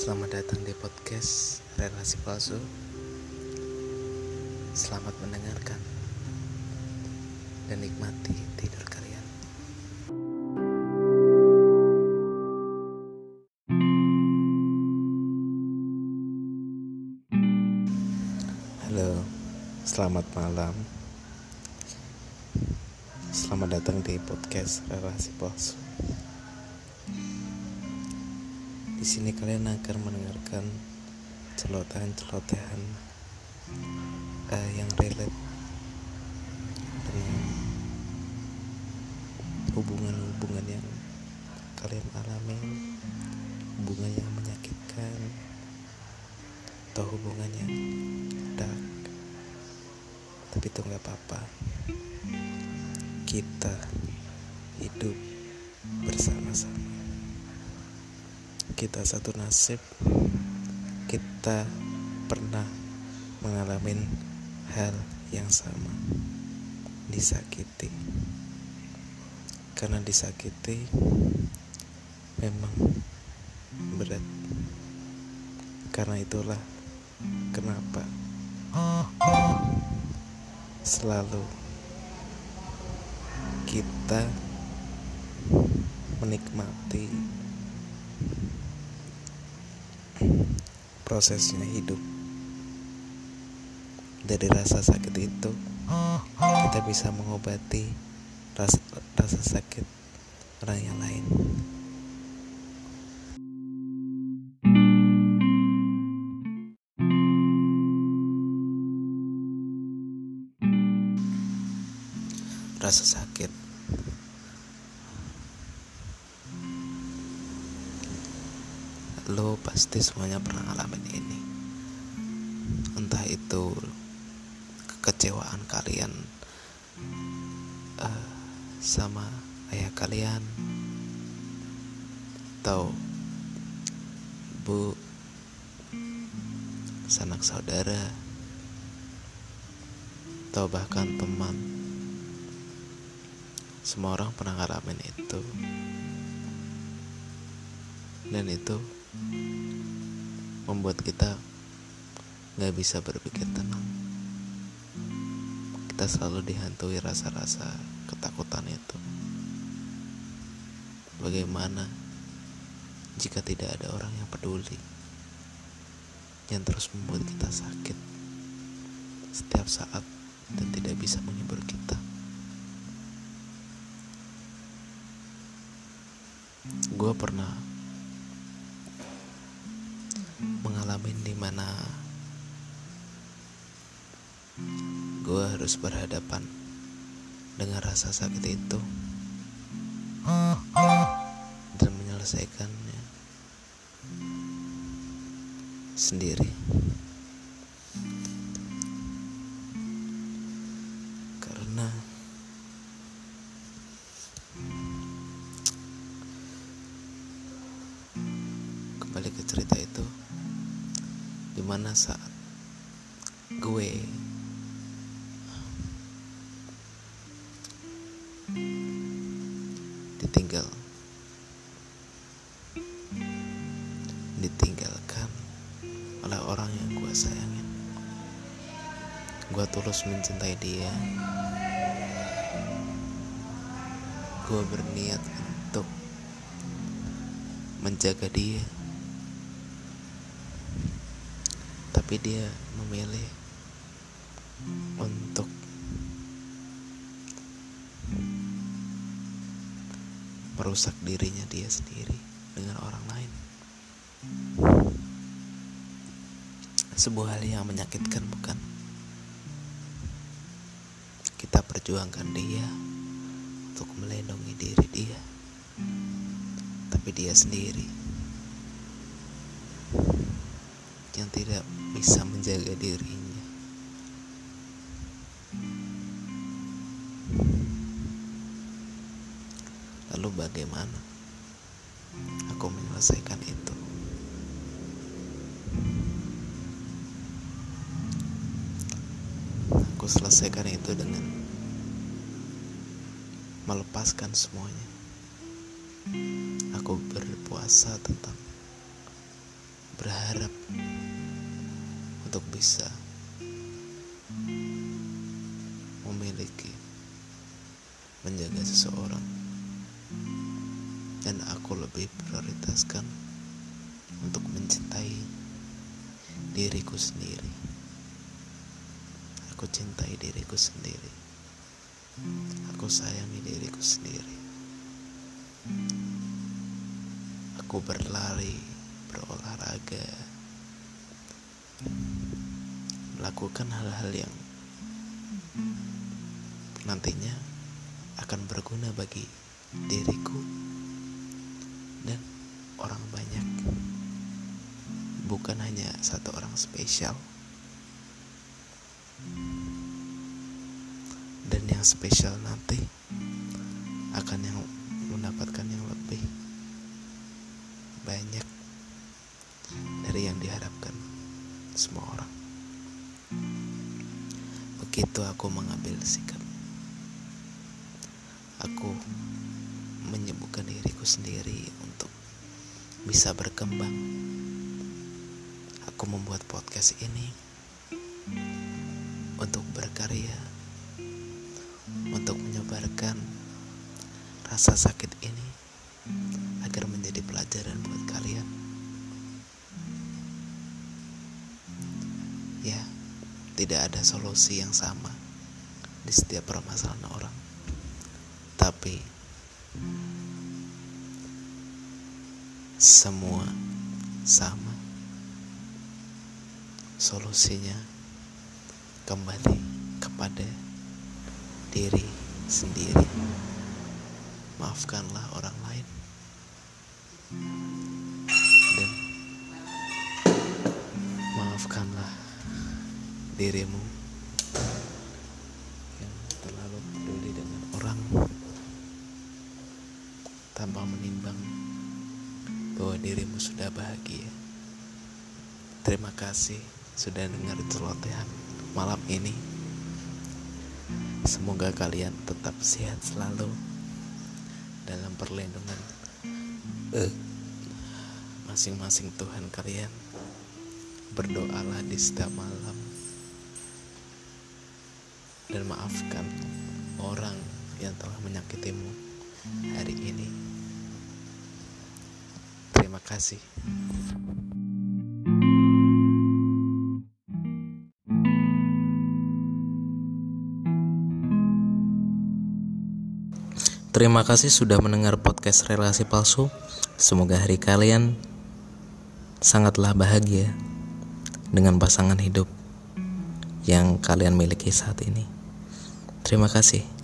Selamat datang di podcast Relasi Palsu. Selamat mendengarkan dan nikmati tidur kalian. Halo, selamat malam. Selamat datang di podcast Relasi Palsu. Di sini kalian akan mendengarkan celotehan-celotehan uh, yang relate dengan hubungan-hubungan yang kalian alami, hubungan yang menyakitkan, atau hubungan yang dark. Tapi itu nggak apa-apa. Kita hidup bersama-sama kita satu nasib kita pernah mengalami hal yang sama. Disakiti. Karena disakiti memang berat. Karena itulah kenapa selalu kita menikmati prosesnya hidup. Dari rasa sakit itu kita bisa mengobati rasa, rasa sakit orang yang lain. Rasa sakit lo pasti semuanya pernah ngalamin ini. Entah itu kekecewaan kalian uh, sama ayah kalian atau ibu sanak saudara atau bahkan teman. Semua orang pernah ngalamin itu. Dan itu membuat kita nggak bisa berpikir tenang. Kita selalu dihantui rasa-rasa ketakutan itu. Bagaimana jika tidak ada orang yang peduli, yang terus membuat kita sakit setiap saat dan tidak bisa menghibur kita? Gue pernah mengalami di mana gue harus berhadapan dengan rasa sakit itu. Dan menyelesaikannya sendiri di mana saat gue ditinggal? Ditinggalkan oleh orang yang gue sayangin. Gue tulus mencintai dia. Gue berniat untuk menjaga dia tapi dia memilih untuk merusak dirinya dia sendiri dengan orang lain. Sebuah hal yang menyakitkan, bukan? Kita perjuangkan dia untuk melindungi diri dia, tapi dia sendiri yang tidak bisa menjaga dirinya. Lalu bagaimana aku menyelesaikan itu? Aku selesaikan itu dengan melepaskan semuanya. Aku berpuasa tentang berharap untuk bisa memiliki menjaga seseorang. Dan aku lebih prioritaskan untuk mencintai diriku sendiri. Aku cintai diriku sendiri. Aku sayangi diriku sendiri. Aku berlari berolahraga. Melakukan hal-hal yang nantinya akan berguna bagi diriku dan orang banyak. Bukan hanya satu orang spesial. Dan yang spesial nanti akan yang mendapatkan yang begitu aku mengambil sikap. Aku menyembuhkan diriku sendiri untuk bisa berkembang. Aku membuat podcast ini untuk berkarya untuk menyebarkan rasa sakit ini agar menjadi pelajaran tidak ada solusi yang sama di setiap permasalahan orang. Tapi semua sama. Solusinya kembali kepada diri sendiri. Maafkanlah orang lain. Dirimu yang terlalu peduli dengan orang tanpa menimbang bahwa dirimu sudah bahagia. Terima kasih sudah dengar celotehan malam ini. Semoga kalian tetap sehat selalu dalam perlindungan eh, masing-masing Tuhan kalian. Berdoalah di setiap malam dan maafkan orang yang telah menyakitimu hari ini. Terima kasih. Terima kasih sudah mendengar podcast Relasi Palsu. Semoga hari kalian sangatlah bahagia dengan pasangan hidup yang kalian miliki saat ini. Terima kasih.